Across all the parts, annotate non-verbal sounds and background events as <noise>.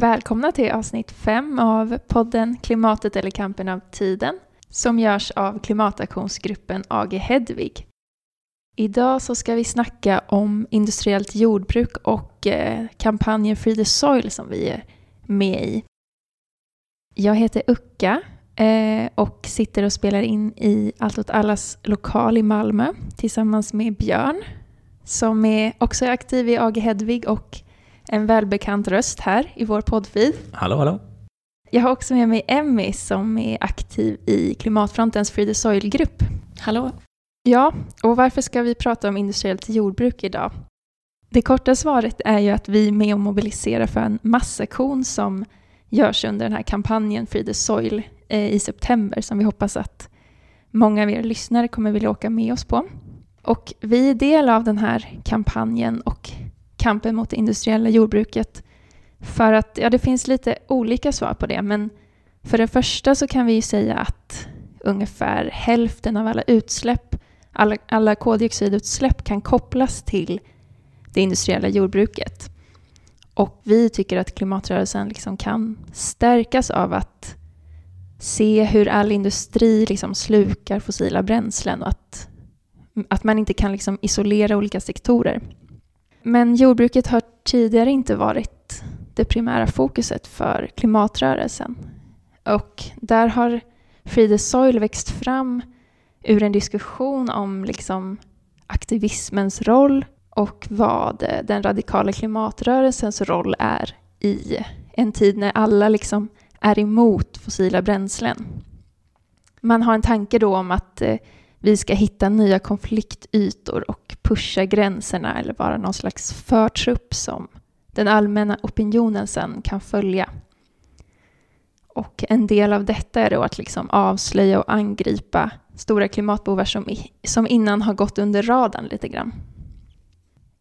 Välkomna till avsnitt 5 av podden Klimatet eller kampen av tiden som görs av klimataktionsgruppen AG Hedvig. Idag så ska vi snacka om industriellt jordbruk och eh, kampanjen Free the Soil som vi är med i. Jag heter Ucka eh, och sitter och spelar in i Allt åt allas lokal i Malmö tillsammans med Björn som är också är aktiv i AG Hedvig och en välbekant röst här i vår poddfeed. Hallå, hallå. Jag har också med mig Emmy som är aktiv i Klimatfrontens Free the Soil-grupp. Hallå. Ja, och varför ska vi prata om industriellt jordbruk idag? Det korta svaret är ju att vi är med och mobiliserar för en massaktion som görs under den här kampanjen Free the Soil eh, i september som vi hoppas att många av er lyssnare kommer vilja åka med oss på. Och vi är del av den här kampanjen och kampen mot det industriella jordbruket för att ja, det finns lite olika svar på det, men för det första så kan vi ju säga att ungefär hälften av alla utsläpp, alla, alla koldioxidutsläpp kan kopplas till det industriella jordbruket. Och vi tycker att klimatrörelsen liksom kan stärkas av att se hur all industri liksom slukar fossila bränslen och att, att man inte kan liksom isolera olika sektorer. Men jordbruket har tidigare inte varit det primära fokuset för klimatrörelsen. Och där har Free the Soil växt fram ur en diskussion om liksom aktivismens roll och vad den radikala klimatrörelsens roll är i en tid när alla liksom är emot fossila bränslen. Man har en tanke då om att eh, vi ska hitta nya konfliktytor och pusha gränserna eller vara någon slags förtrupp som den allmänna opinionen sen kan följa. Och en del av detta är då att liksom avslöja och angripa stora klimatbovar som, som innan har gått under radarn lite grann.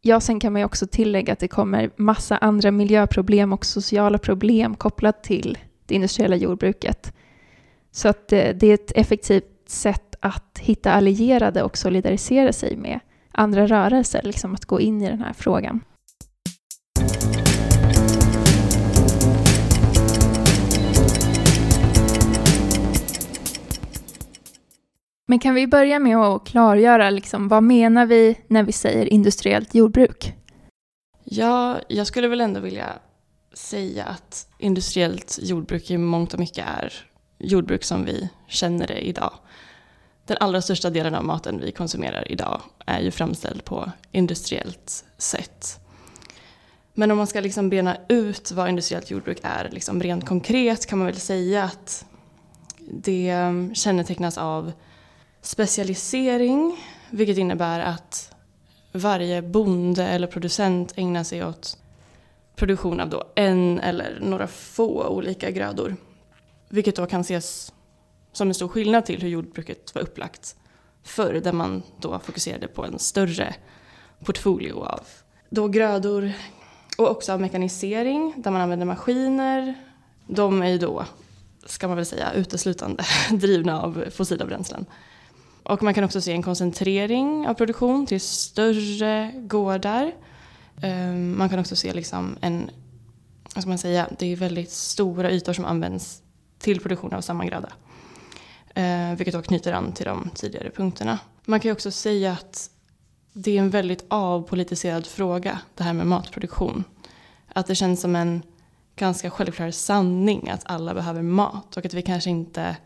Ja, sen kan man ju också tillägga att det kommer massa andra miljöproblem och sociala problem kopplat till det industriella jordbruket. Så att det, det är ett effektivt sätt att hitta allierade och solidarisera sig med andra rörelser, liksom att gå in i den här frågan. Men kan vi börja med att klargöra liksom, vad menar vi när vi säger industriellt jordbruk? Ja, jag skulle väl ändå vilja säga att industriellt jordbruk i mångt och mycket är jordbruk som vi känner det idag. Den allra största delen av maten vi konsumerar idag är ju framställd på industriellt sätt. Men om man ska liksom bena ut vad industriellt jordbruk är liksom rent konkret kan man väl säga att det ehm, kännetecknas av specialisering, vilket innebär att varje bonde eller producent ägnar sig åt produktion av då en eller några få olika grödor. Vilket då kan ses som en stor skillnad till hur jordbruket var upplagt förr, där man då fokuserade på en större portfolio av då grödor och också av mekanisering, där man använder maskiner. De är ju då, ska man väl säga, uteslutande <laughs> drivna av fossila bränslen. Och man kan också se en koncentrering av produktion till större gårdar. Ehm, man kan också se liksom en, vad ska man säga, det är väldigt stora ytor som används till produktion av samma gröda. Eh, vilket då knyter an till de tidigare punkterna. Man kan ju också säga att det är en väldigt avpolitiserad fråga, det här med matproduktion. Att det känns som en ganska självklar sanning att alla behöver mat och att vi kanske inte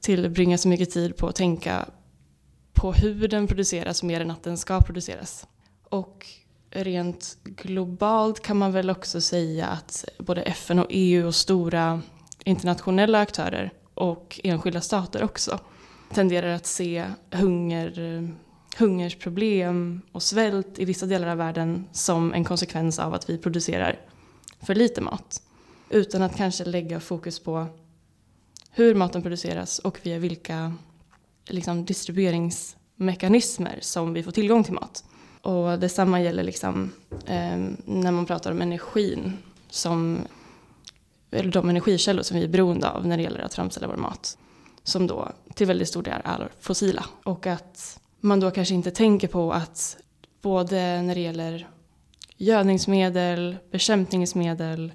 tillbringar så mycket tid på att tänka på hur den produceras mer än att den ska produceras. Och rent globalt kan man väl också säga att både FN och EU och stora internationella aktörer och enskilda stater också tenderar att se hunger, hungersproblem och svält i vissa delar av världen som en konsekvens av att vi producerar för lite mat. Utan att kanske lägga fokus på hur maten produceras och via vilka liksom, distribueringsmekanismer som vi får tillgång till mat. Och detsamma gäller liksom, eh, när man pratar om energin som eller de energikällor som vi är beroende av när det gäller att framställa vår mat. Som då till väldigt stor del är fossila. Och att man då kanske inte tänker på att både när det gäller gödningsmedel, bekämpningsmedel,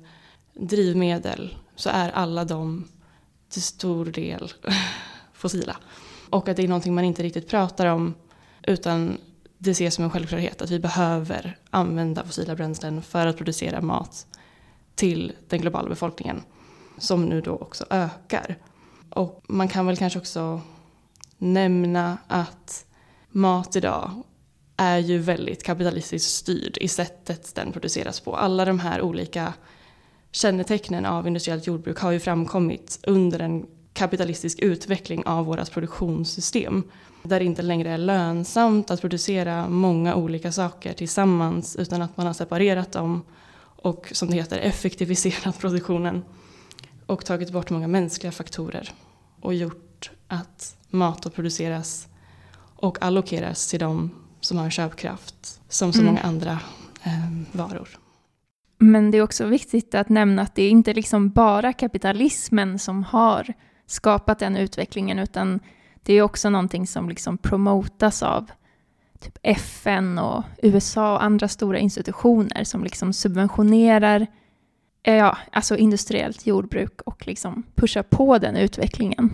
drivmedel så är alla de till stor del <laughs> fossila. Och att det är någonting man inte riktigt pratar om utan det ses som en självklarhet att vi behöver använda fossila bränslen för att producera mat till den globala befolkningen som nu då också ökar. Och man kan väl kanske också nämna att mat idag är ju väldigt kapitalistiskt styrd i sättet den produceras på. Alla de här olika kännetecknen av industriellt jordbruk har ju framkommit under en kapitalistisk utveckling av vårat produktionssystem. Där det inte längre är lönsamt att producera många olika saker tillsammans utan att man har separerat dem och som det heter effektiviserat <laughs> produktionen och tagit bort många mänskliga faktorer och gjort att mat produceras och allokeras till de som har köpkraft som så mm. många andra eh, varor. Men det är också viktigt att nämna att det är inte liksom bara kapitalismen som har skapat den utvecklingen, utan det är också någonting som liksom promotas av typ FN och USA och andra stora institutioner som liksom subventionerar eh, ja, alltså industriellt jordbruk och liksom pushar på den utvecklingen.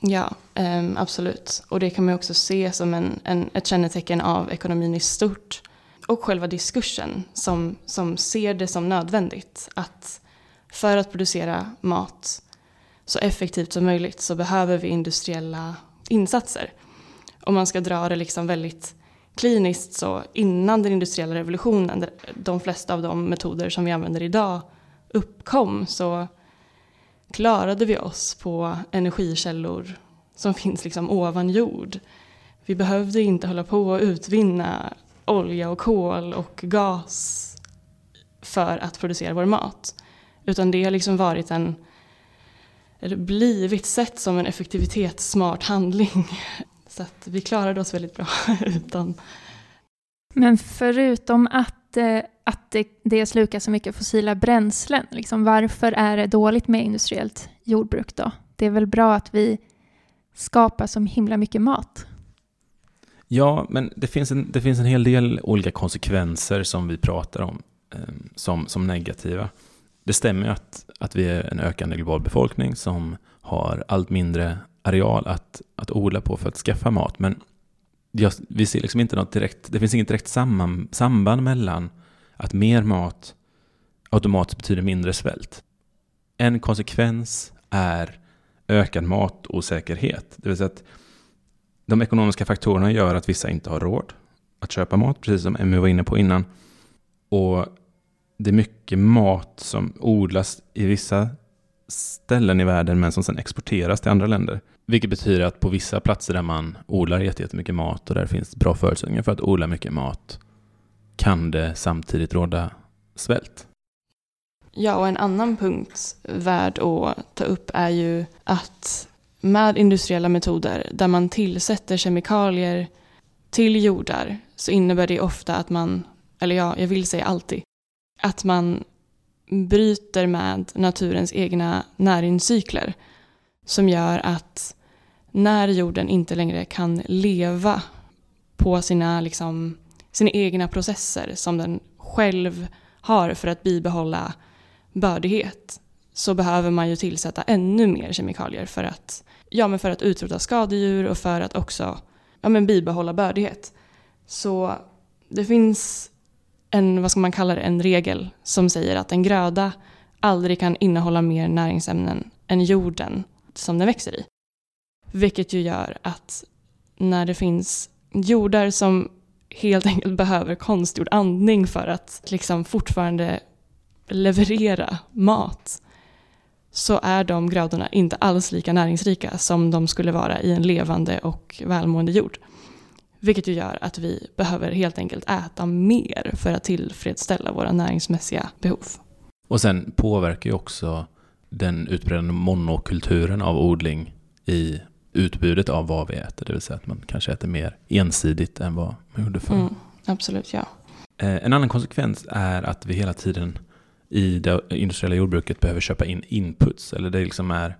Ja, um, absolut. Och det kan man också se som en, en, ett kännetecken av ekonomin i stort. Och själva diskursen som, som ser det som nödvändigt att för att producera mat så effektivt som möjligt så behöver vi industriella insatser. Om man ska dra det liksom väldigt kliniskt så innan den industriella revolutionen, de flesta av de metoder som vi använder idag uppkom så klarade vi oss på energikällor som finns liksom ovan jord. Vi behövde inte hålla på att utvinna olja och kol och gas för att producera vår mat. Utan det har liksom varit en, eller blivit sett som en effektivitetssmart handling. Så att vi klarade oss väldigt bra <laughs> utan. Men förutom att, eh, att det, det slukar så mycket fossila bränslen, liksom varför är det dåligt med industriellt jordbruk då? Det är väl bra att vi skapar så himla mycket mat? Ja, men det finns en, det finns en hel del olika konsekvenser som vi pratar om eh, som, som negativa. Det stämmer att, att vi är en ökande global befolkning som har allt mindre areal att, att odla på för att skaffa mat. Men jag, vi ser liksom inte något direkt, det finns inget direkt samman, samband mellan att mer mat automatiskt betyder mindre svält. En konsekvens är ökad matosäkerhet. Det vill säga att de ekonomiska faktorerna gör att vissa inte har råd att köpa mat, precis som Emmy var inne på innan. Och det är mycket mat som odlas i vissa ställen i världen men som sedan exporteras till andra länder. Vilket betyder att på vissa platser där man odlar jättemycket mat och där det finns bra förutsättningar för att odla mycket mat kan det samtidigt råda svält. Ja, och en annan punkt värd att ta upp är ju att med industriella metoder där man tillsätter kemikalier till jordar så innebär det ofta att man, eller ja, jag vill säga alltid, att man bryter med naturens egna näringscykler som gör att när jorden inte längre kan leva på sina, liksom, sina egna processer som den själv har för att bibehålla bördighet så behöver man ju tillsätta ännu mer kemikalier för att, ja, men för att utrota skadedjur och för att också ja, men bibehålla bördighet. Så det finns en, vad ska man kalla det, en regel som säger att en gröda aldrig kan innehålla mer näringsämnen än jorden som den växer i. Vilket ju gör att när det finns jordar som helt enkelt behöver konstgjord andning för att liksom fortfarande leverera mat så är de grödorna inte alls lika näringsrika som de skulle vara i en levande och välmående jord. Vilket ju gör att vi behöver helt enkelt äta mer för att tillfredsställa våra näringsmässiga behov. Och sen påverkar ju också den utbredda monokulturen av odling i utbudet av vad vi äter. Det vill säga att man kanske äter mer ensidigt än vad man gjorde förr. Mm, absolut, ja. Eh, en annan konsekvens är att vi hela tiden i det industriella jordbruket behöver köpa in inputs. Eller det liksom är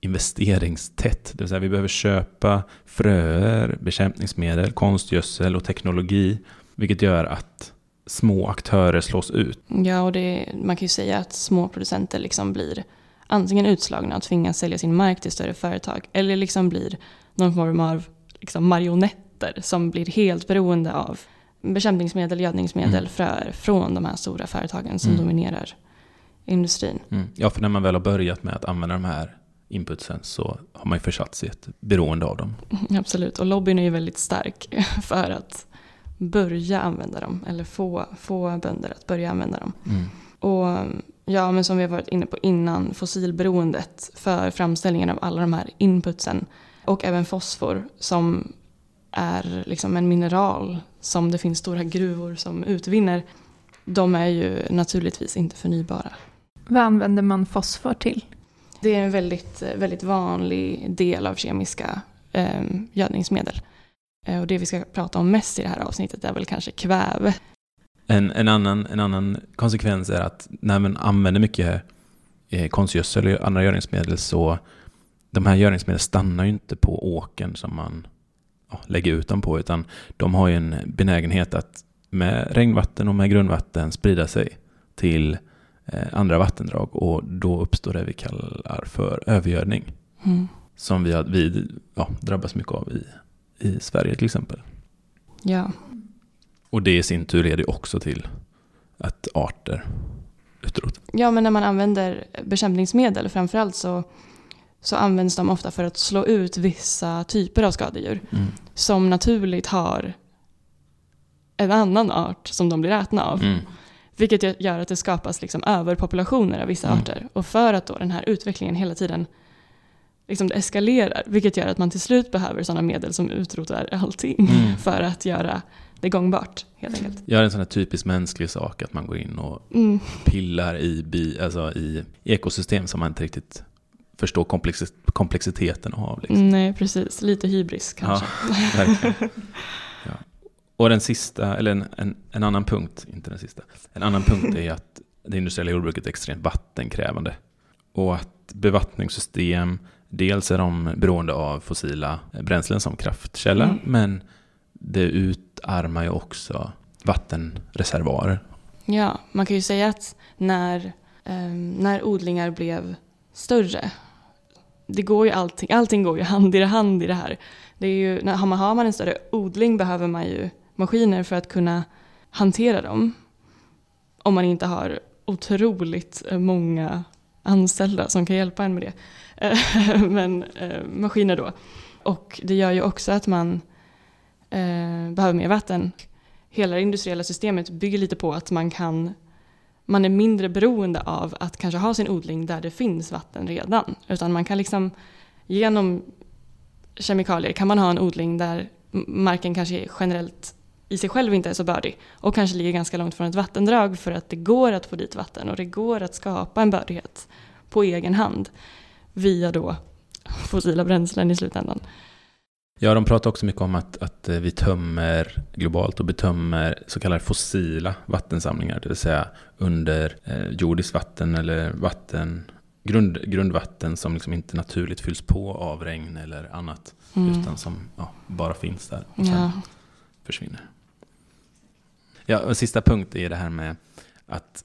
investeringstätt. Det vill säga vi behöver köpa fröer, bekämpningsmedel, konstgödsel och teknologi. Vilket gör att små aktörer slås ut. Ja, och det, man kan ju säga att små producenter liksom blir antingen utslagna och tvingas sälja sin mark till större företag eller liksom blir någon form av liksom marionetter som blir helt beroende av bekämpningsmedel, gödningsmedel, Mm. fröer från de här stora företagen som Mm. dominerar industrin. Mm. Ja, för när man väl har börjat med att använda de här inputsen så har man ju försatt sig i ett beroende av dem. <laughs> Absolut, och lobbyn är ju väldigt stark <laughs> för att börja använda dem eller få, få bönder att börja använda dem. Mm. Och ja, men som vi har varit inne på innan, fossilberoendet för framställningen av alla de här inputsen och även fosfor som är liksom en mineral som det finns stora gruvor som utvinner. De är ju naturligtvis inte förnybara. Vad använder man fosfor till? Det är en väldigt, väldigt vanlig del av kemiska eh, gödningsmedel. Eh, och det vi ska prata om mest i det här avsnittet är väl kanske kväve. En, en, annan, en annan konsekvens är att när man använder mycket eh, konstgödsel eller andra gödningsmedel så de här gödningsmedlen stannar ju inte på åkern som man ja, lägger ut dem på utan de har ju en benägenhet att med regnvatten och med grundvatten sprida sig till eh, andra vattendrag och då uppstår det vi kallar för övergödning Mm. som vi, vi ja, drabbas mycket av i, i Sverige till exempel. Ja, Och det i sin tur leder också till att arter utrotas. Ja, men när man använder bekämpningsmedel framförallt så, så används de ofta för att slå ut vissa typer av skadedjur Mm. som naturligt har en annan art som de blir ätna av. Mm. Vilket gör att det skapas liksom överpopulationer av vissa Mm. arter. Och för att då den här utvecklingen hela tiden liksom det eskalerar, vilket gör att man till slut behöver sådana medel som utrotar allting Mm. <laughs> för att göra det gångbart helt enkelt. Gör en sån här typisk mänsklig sak att man går in och Mm. pillar i, bi, alltså i ekosystem som man inte riktigt förstår komplexi- komplexiteten av. Liksom. Nej, precis. Lite hybris kanske. <laughs> Verkligen. Ja. Och den sista, eller en, en, en annan punkt, inte den sista, en annan punkt är att det industriella jordbruket är extremt vattenkrävande. Och att bevattningssystem, dels är de beroende av fossila bränslen som kraftkälla, Mm. men det utarmar ju också vattenreservoarer. Ja, man kan ju säga att när, eh, när odlingar blev större, det går ju allting, allting går ju hand i hand i det här. Det är ju, när har man, har man en större odling behöver man ju maskiner för att kunna hantera dem. Om man inte har otroligt eh, många anställda som kan hjälpa en med det. <laughs> Men eh, maskiner då. Och det gör ju också att man eh, Eh, behöver mer vatten hela det industriella systemet bygger lite på att man kan man är mindre beroende av att kanske ha sin odling där det finns vatten redan. Utan man kan liksom genom kemikalier kan man ha en odling där marken kanske generellt i sig själv inte är så bördig och kanske ligger ganska långt från ett vattendrag för att det går att få dit vatten och det går att skapa en bördighet på egen hand via då fossila bränslen i slutändan. Ja, de pratar också mycket om att, att eh, vi tömmer globalt och betömmer så kallade fossila vattensamlingar, det vill säga under eh, jordiskt vatten eller vatten, grund, grundvatten som liksom inte naturligt fylls på av regn eller annat, Mm. utan som ja, bara finns där och sen Ja. försvinner. Ja, och sista punkt är det här med att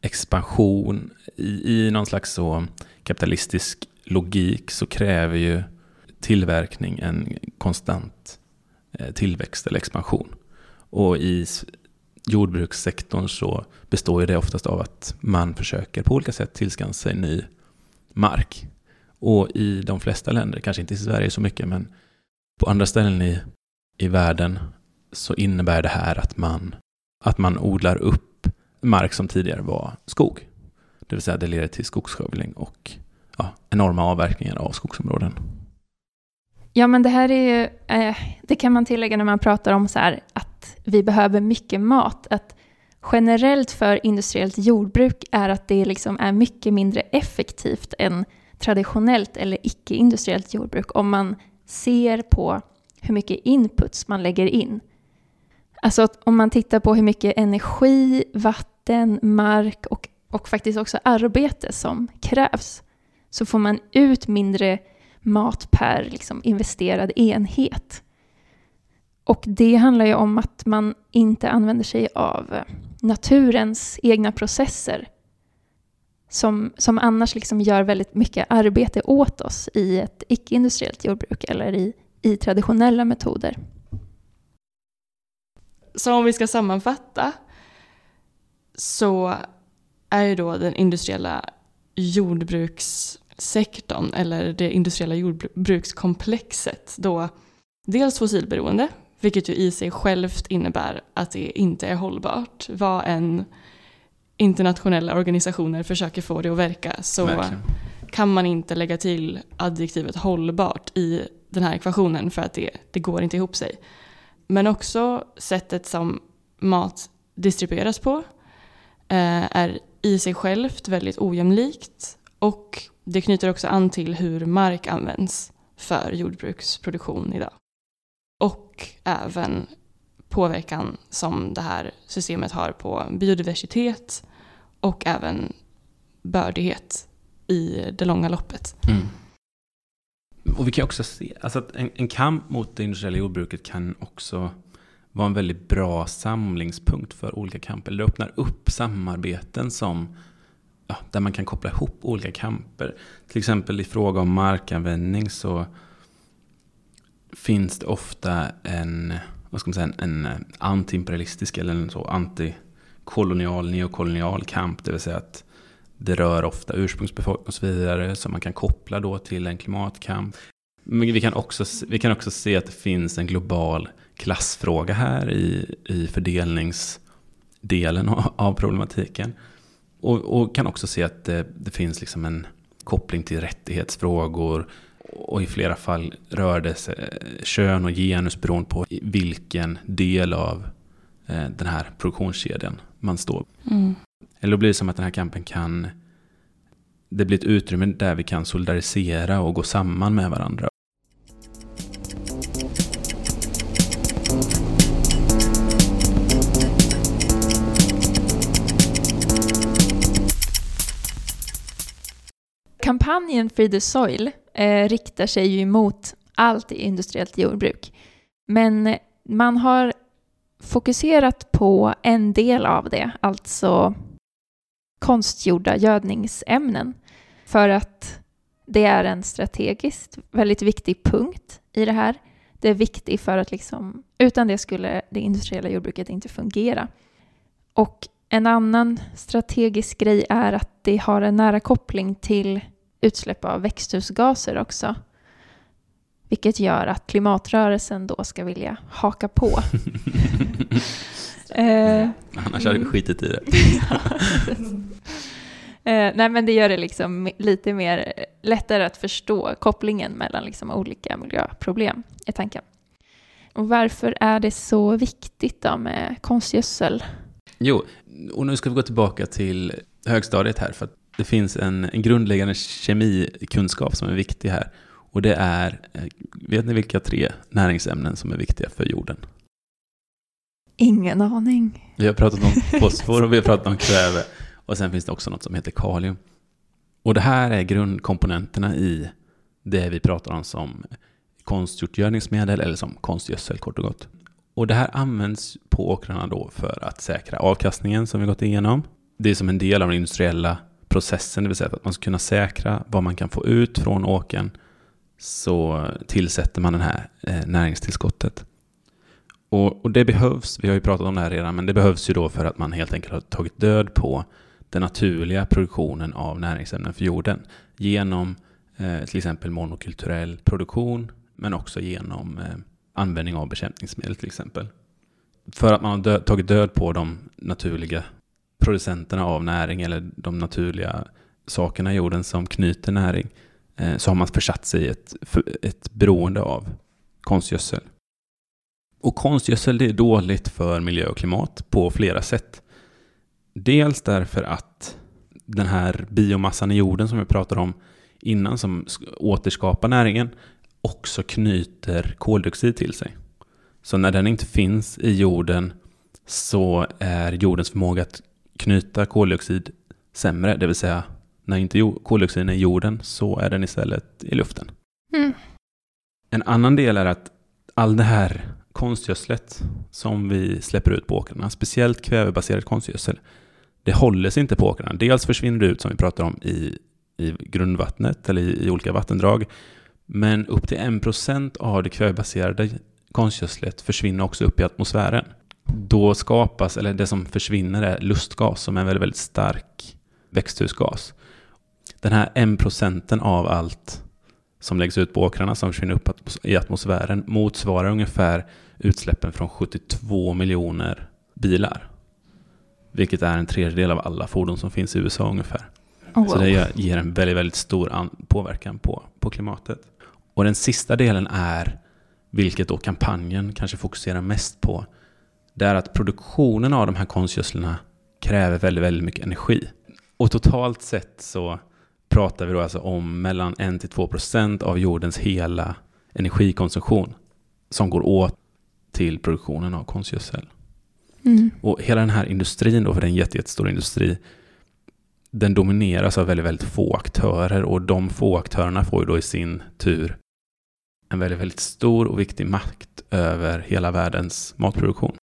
expansion i, i någon slags så kapitalistisk logik så kräver ju tillverkning en konstant eh, tillväxt eller expansion. Och i jordbrukssektorn så består ju det oftast av att man försöker på olika sätt tillskansa sig ny mark. Och i de flesta länder, kanske inte i Sverige så mycket, men på andra ställen i, i världen så innebär det här att man, att man odlar upp mark som tidigare var skog. Det vill säga det leder till skogsskövling och ja, enorma avverkningar av skogsområden. Ja, men det här är ju, eh, det kan man tillägga när man pratar om så här att vi behöver mycket mat. Att generellt för industriellt jordbruk är att det liksom är mycket mindre effektivt än traditionellt eller icke-industriellt jordbruk om man ser på hur mycket inputs man lägger in. Alltså att om man tittar på hur mycket energi, vatten, mark och, och faktiskt också arbete som krävs så får man ut mindre mat per liksom investerad enhet. Och det handlar ju om att man inte använder sig av eh, naturens egna processer som, som annars liksom gör väldigt mycket arbete åt oss i ett icke-industriellt jordbruk eller i, i traditionella metoder. Så om vi ska sammanfatta så är ju då den industriella jordbruks jordbrukssektorn eller det industriella jordbrukskomplexet då dels fossilberoende, vilket ju i sig självt innebär att det inte är hållbart. Vad en internationella organisationer försöker få det att verka så Verkligen. kan man inte lägga till adjektivet hållbart i den här ekvationen för att det, det går inte ihop sig. Men också sättet som mat distribueras på eh, är i sig självt väldigt ojämlikt och det knyter också an till hur mark används för jordbruksproduktion idag. Och även påverkan som det här systemet har på biodiversitet och även bördighet i det långa loppet. Mm. Och vi kan också se alltså att en, en kamp mot det industriella jordbruket kan också vara en väldigt bra samlingspunkt för olika kamper. Det öppnar upp samarbeten som där man kan koppla ihop olika kamper. Till exempel i fråga om markanvändning så finns det ofta en, vad ska man säga, en, eh, antiimperialistisk eller en så antikolonial, neokolonial kamp. Det vill säga att det rör ofta ursprungsbefolkning och så vidare som man kan koppla då till en klimatkamp. Men vi kan också, vi kan också se att det finns en global klassfråga här i, i fördelningsdelen <laughs> av problematiken. Och, och kan också se att det, det, finns liksom en koppling till rättighetsfrågor. Och i flera fall rör det sig kön och genus beroende på vilken del av eh, den här produktionskedjan man står. Mm. Eller blir det som att den här kampen kan det blir ett utrymme där vi kan solidarisera och gå samman med varandra. Kampanjen Free the Soil eh, riktar sig ju emot allt i industriellt jordbruk. Men eh, man har fokuserat på en del av det, alltså konstgjorda gödningsämnen. För att det är en strategiskt väldigt viktig punkt i det här. Det är viktigt för att liksom, utan det skulle det industriella jordbruket inte fungera. Och en annan strategisk grej är att det har en nära koppling till utsläpp av växthusgaser också. Vilket gör att klimatrörelsen då ska vilja haka på. <laughs> eh, Annars hade vi skitit i det. <laughs> eh, nej men det gör det liksom lite mer lättare att förstå kopplingen mellan liksom olika miljöproblem, är tanken. Och varför är det så viktigt då med konstgödsel? Jo, och nu ska vi gå tillbaka till högstadiet här, för att det finns en, en grundläggande kemikunskap som är viktig här. Och det är, eh, vet ni vilka tre näringsämnen som är viktiga för jorden? Ingen aning. Vi har pratat om <laughs> fosfor och vi har pratat om kväve. Och sen finns det också något som heter kalium. Och det här är grundkomponenterna i det vi pratar om som konstgjort gödningsmedel eller som konstgödsel kort och gott. Och det här används på åkrarna då för att säkra avkastningen som vi gått igenom. Det är som en del av den industriella processen, det vill säga att man ska kunna säkra vad man kan få ut från åken så tillsätter man det här eh, näringstillskottet. Och, och, det behövs, vi har ju pratat om det här redan, men det behövs ju då för att man helt enkelt har tagit död på den naturliga produktionen av näringsämnen för jorden genom eh, till exempel monokulturell produktion, men också genom eh, användning av bekämpningsmedel till exempel. För att man har dö tagit död på de naturliga producenterna av näring eller de naturliga sakerna i jorden som knyter näring eh, så har man försatt sig i ett, ett beroende av konstgödsel. Och konstgödsel det är dåligt för miljö och klimat på flera sätt. Dels därför att den här biomassan i jorden som vi pratade om innan som återskapar näringen också knyter koldioxid till sig. Så när den inte finns i jorden så är jordens förmåga att knyta koldioxid sämre, det vill säga när inte koldioxiden är i jorden så är den istället i luften. Mm. En annan del är att all det här konstgödslet som vi släpper ut på åkrarna, speciellt kvävebaserad konstgödsel, det håller sig inte på åkrarna. Dels försvinner det ut, som vi pratar om, i, i grundvattnet eller i, i olika vattendrag. Men upp till 1% av det kvävebaserade konstgödslet försvinner också upp i atmosfären. Då skapas, eller det som försvinner är lustgas som är en väldigt, väldigt stark växthusgas. Den här 1% av allt som läggs ut på åkrarna som försvinner upp i atmosfären motsvarar ungefär utsläppen från 72 miljoner bilar. Vilket är en tredjedel av alla fordon som finns i USA ungefär. Oh, wow. Så det ger en väldigt, väldigt stor påverkan på, på klimatet. Och den sista delen är, vilket då kampanjen kanske fokuserar mest på, det är att produktionen av de här konstgödslarna kräver väldigt, väldigt mycket energi. Och totalt sett så pratar vi då alltså om mellan 1-2 procent av jordens hela energikonsumtion som går åt till produktionen av konstgödsel. Mm. Och hela den här industrin då, för det är en jättestor industri, den domineras av väldigt, väldigt få aktörer och de få aktörerna får ju då i sin tur en väldigt, väldigt stor och viktig makt över hela världens matproduktion.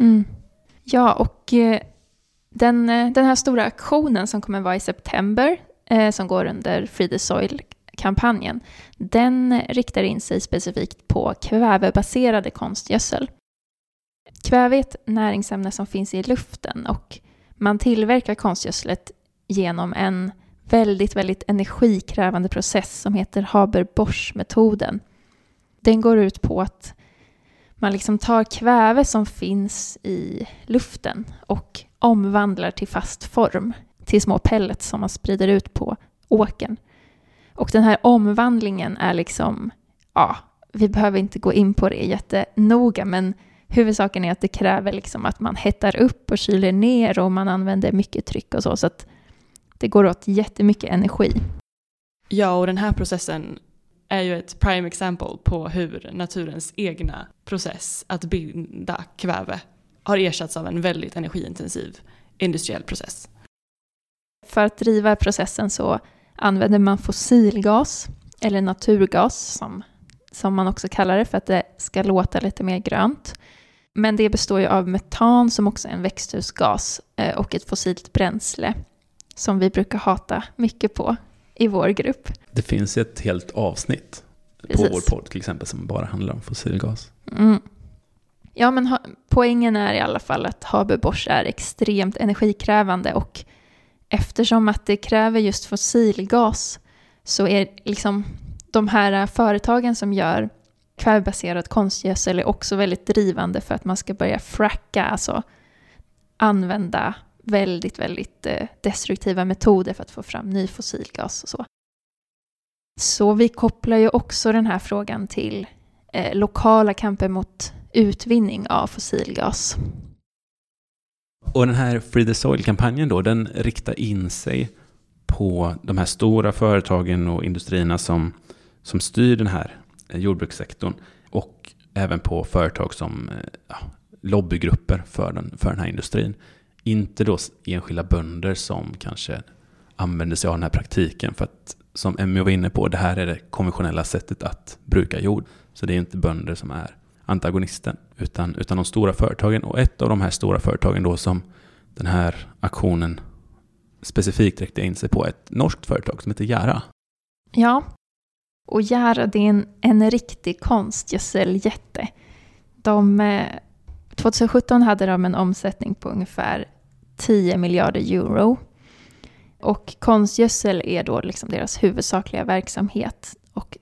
Mm. Ja, och eh, den, eh, den här stora aktionen som kommer vara i september, eh, som går under Free the Soil-kampanjen, den riktar in sig specifikt på kvävebaserade konstgödsel. Kväve är ett näringsämne som finns i luften och man tillverkar konstgödslet genom en väldigt, väldigt energikrävande process som heter Haber-Bosch-metoden. Den går ut på att man liksom tar kväve som finns i luften och omvandlar till fast form, till små pellets som man sprider ut på åkern. Och den här omvandlingen är liksom, ja, vi behöver inte gå in på det jättenoga, men huvudsaken är att det kräver liksom att man hettar upp och kyler ner och man använder mycket tryck och så, så att det går åt jättemycket energi. Ja, och den här processen är ju ett prime example på hur naturens egna process att binda kväve har ersatts av en väldigt energiintensiv industriell process. För att driva processen så använder man fossilgas, eller naturgas som, som man också kallar det för att det ska låta lite mer grönt. Men det består ju av metan som också är en växthusgas eh, och ett fossilt bränsle som vi brukar hata mycket på i vår grupp. Det finns ett helt avsnitt Precis. på vår podd till exempel som bara handlar om fossilgas. Mm. Ja, men poängen är i alla fall att Haber-Bosch är extremt energikrävande och eftersom att det kräver just fossilgas så är liksom de här företagen som gör kvävebaserad konstgödsel är också väldigt drivande för att man ska börja fracka, alltså använda väldigt, väldigt eh, destruktiva metoder för att få fram ny fossilgas och så. Så vi kopplar ju också den här frågan till eh, lokala kamper mot utvinning av fossilgas. Och den här Free the Soil-kampanjen då, den riktar in sig på de här stora företagen och industrierna som, som styr den här eh, jordbrukssektorn och även på företag som eh, ja, lobbygrupper för den, för den här industrin. Inte då enskilda bönder som kanske använder sig av den här praktiken för att som Emmy var inne på, det här är det konventionella sättet att bruka jord. Så det är inte bönder som är antagonisten, utan, utan de stora företagen. Och ett av de här stora företagen då som den här aktionen specifikt räckte in sig på, ett norskt företag som heter Jära. Ja, och Jära det är en, en riktig konstgödseljätte. De eh, 2017 hade de en omsättning på ungefär 10 miljarder euro. Och konstgödsel är då liksom deras huvudsakliga verksamhet. Och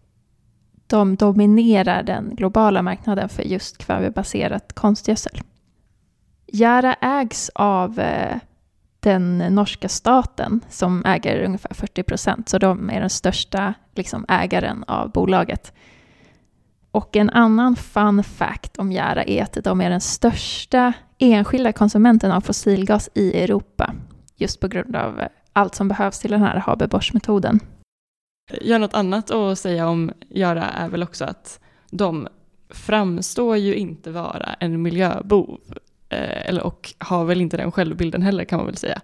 de dominerar den globala marknaden för just kvävebaserat konstgödsel. Jära ägs av eh, den norska staten som äger ungefär 40 procent, så de är den största liksom, ägaren av bolaget. Och en annan fun fact om Jära är att de är den största enskilda konsumenten av fossilgas i Europa. Just på grund av allt som behövs till den här Haber-Bosch-metoden. Ja, något annat att säga om Jära är väl också att de framstår ju inte vara en miljöbov. Eh, eller, och har väl inte den självbilden heller kan man väl säga.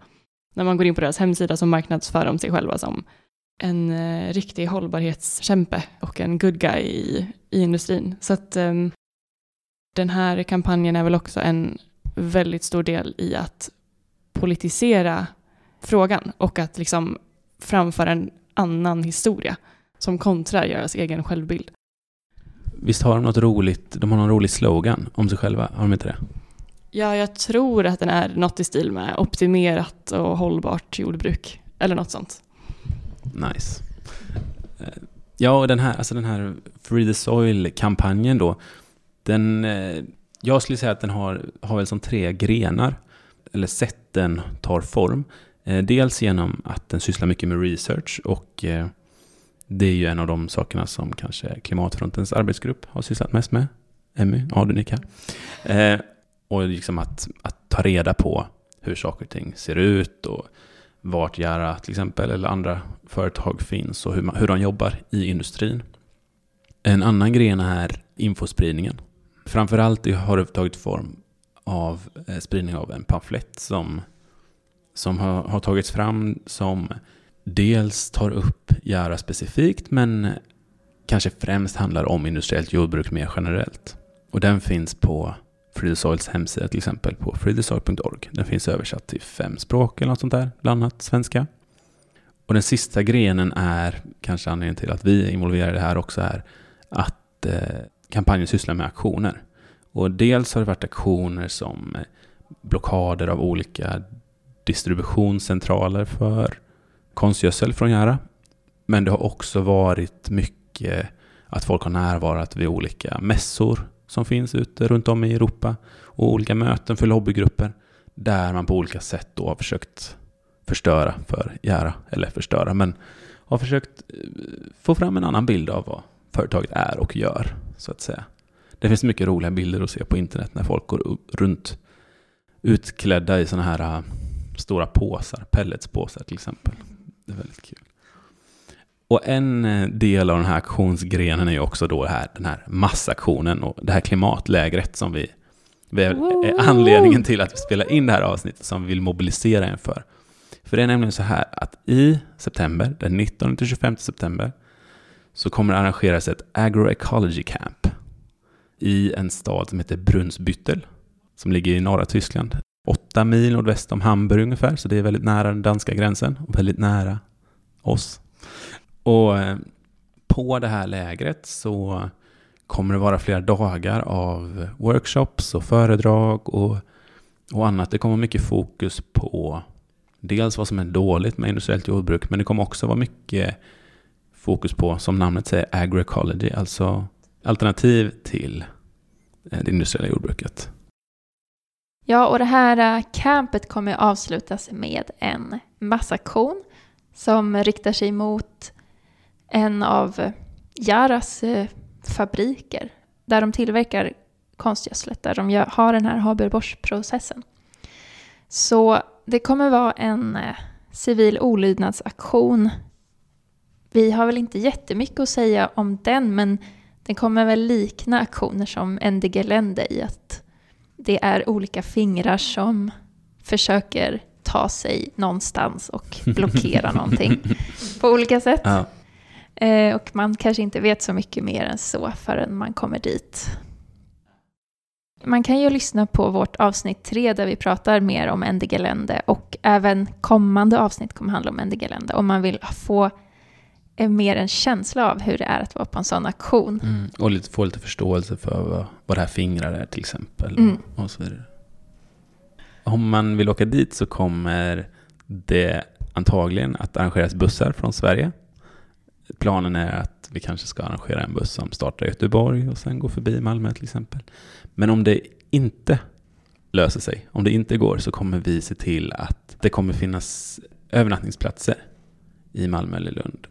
När man går in på deras hemsida så marknadsför de sig själva som en eh, riktig hållbarhetskämpe och en good guy i, i industrin. Så att, eh, Den här kampanjen är väl också en väldigt stor del i att politisera frågan och att liksom framföra en annan historia som kontrar deras egen självbild. Visst har de något roligt, de har någon rolig slogan om sig själva, har de inte det? Ja, jag tror att den är något i stil med optimerat och hållbart jordbruk eller något sånt. Nice. Ja, och den här, alltså den här Free the Soil-kampanjen då, den, eh, jag skulle säga att den har, har väl som tre grenar, eller sätt den tar form. Eh, dels genom att den sysslar mycket med research och eh, det är ju en av de sakerna som kanske Klimatfrontens arbetsgrupp har sysslat mest med. Emmy, ja du nickar. Eh, och liksom att, att ta reda på hur saker och ting ser ut och vart Jära till exempel eller andra företag finns och hur, man, hur de jobbar i industrin. En annan gren är infospridningen. Framförallt har det tagit form av eh, spridning av en pamflett som, som har, har tagits fram som dels tar upp Jära specifikt men kanske främst handlar om industriellt jordbruk mer generellt. Och den finns på Free Soils hemsida till exempel på freethesoil.org. Den finns översatt till fem språk eller något sånt där, bland annat svenska. Och den sista grenen är, kanske anledningen till att vi är involverade i det här också, är att eh, kampanjen sysslar med aktioner. Och dels har det varit aktioner som eh, blockader av olika distributionscentraler för konstgödsel från Jära. Men det har också varit mycket att folk har närvarat vid olika mässor som finns ute runt om i Europa och olika möten för lobbygrupper där man på olika sätt då har försökt förstöra för Jära, eller förstöra, men har försökt eh, få fram en annan bild av vad företaget är och gör, så att säga. Det finns mycket roliga bilder att se på internet när folk går runt utklädda i sådana här ah, stora påsar, pelletspåsar till exempel. Det är väldigt kul. Och en eh, del av den här aktionsgrenen är ju också då här, den här massaktionen och det här klimatlägret som vi är anledningen till att vi spelar in det här avsnittet som vi vill mobilisera inför. För det är nämligen så här att i september, den 19-25 september, så kommer det arrangeras ett agroecology camp i en stad som heter Brunsbüttel, som ligger i norra Tyskland. Åtta mil nordväst om Hamburg ungefär, så det är väldigt nära den danska gränsen och väldigt nära oss. Och eh, på det här lägret så kommer det vara flera dagar av workshops och föredrag och, och annat. Det kommer mycket fokus på dels vad som är dåligt med industriellt jordbruk, men det kommer också vara mycket fokus på, som namnet säger, agroecology, alltså alternativ till eh, det industriella jordbruket. Ja, och det här eh, campet kommer avslutas med en massaktion som riktar sig mot en av Jaras eh, fabriker där de tillverkar konstgödslet, där de har den här Haber-Bosch-processen. Så det kommer vara en eh, civil olydnadsaktion. Vi har väl inte jättemycket att säga om den, men den kommer väl likna aktioner som NDG Lände i att det är olika fingrar som försöker ta sig någonstans och blockera någonting <laughs> på olika sätt. Ja. Eh, och man kanske inte vet så mycket mer än så förrän man kommer dit. Man kan ju lyssna på vårt avsnitt tre där vi pratar mer om NDG Lände och även kommande avsnitt kommer handla om NDG Lände om man vill få mer en känsla av hur det är att vara på en sån aktion. Mm, och lite, få lite förståelse för vad, vad det här fingrar är till exempel. Mm. Och så vidare. Om man vill åka dit så kommer det antagligen att arrangeras bussar från Sverige planen är att vi kanske ska arrangera en buss som startar i Göteborg och sen går förbi Malmö till exempel. Men om det inte löser sig, om det inte går, så kommer vi se till att det kommer finnas övernattningsplatser i Malmö eller Lund.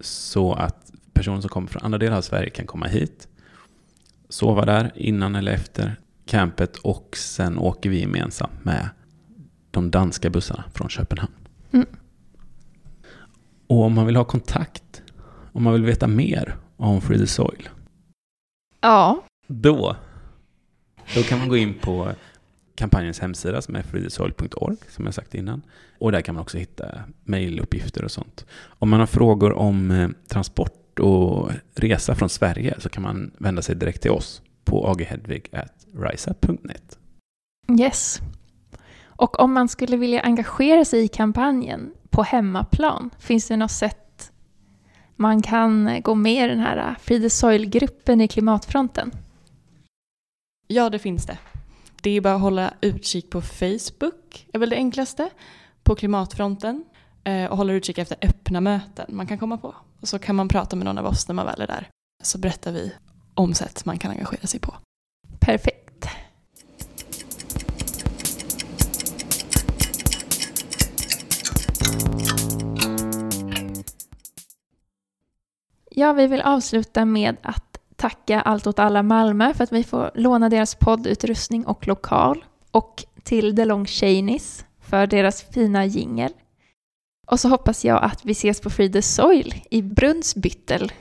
Så att personer som kommer från andra delar av Sverige kan komma hit, sova där innan eller efter campet och sen åker vi gemensamt med de danska bussarna från Köpenhamn. Mm. Och om man vill ha kontakt, om man vill veta mer om Free the Soil. Ja. Då, då kan man gå in på kampanjens hemsida som är freethesoil.org som jag sagt innan. Och där kan man också hitta mejluppgifter och sånt. Om man har frågor om eh, transport och resa från Sverige så kan man vända sig direkt till oss på aghedvig.risa.net. Yes. Och om man skulle vilja engagera sig i kampanjen på hemmaplan, finns det något sätt man kan gå med i den här Free the Soil-gruppen i klimatfronten? Ja, det finns det. Det är bara att hålla utkik på Facebook, är väl det enklaste, på klimatfronten. Eh, och hålla utkik efter öppna möten man kan komma på. Och så kan man prata med någon av oss när man väl är där. Så berättar vi om sätt man kan engagera sig på. Perfekt. Ja, vi vill avsluta med att tacka Allt åt alla Malmö för att vi får låna deras poddutrustning och lokal. Och till DeLong Cheneys för deras fina jingel. Och så hoppas jag att vi ses på Free the Soil i Brunnsbyttel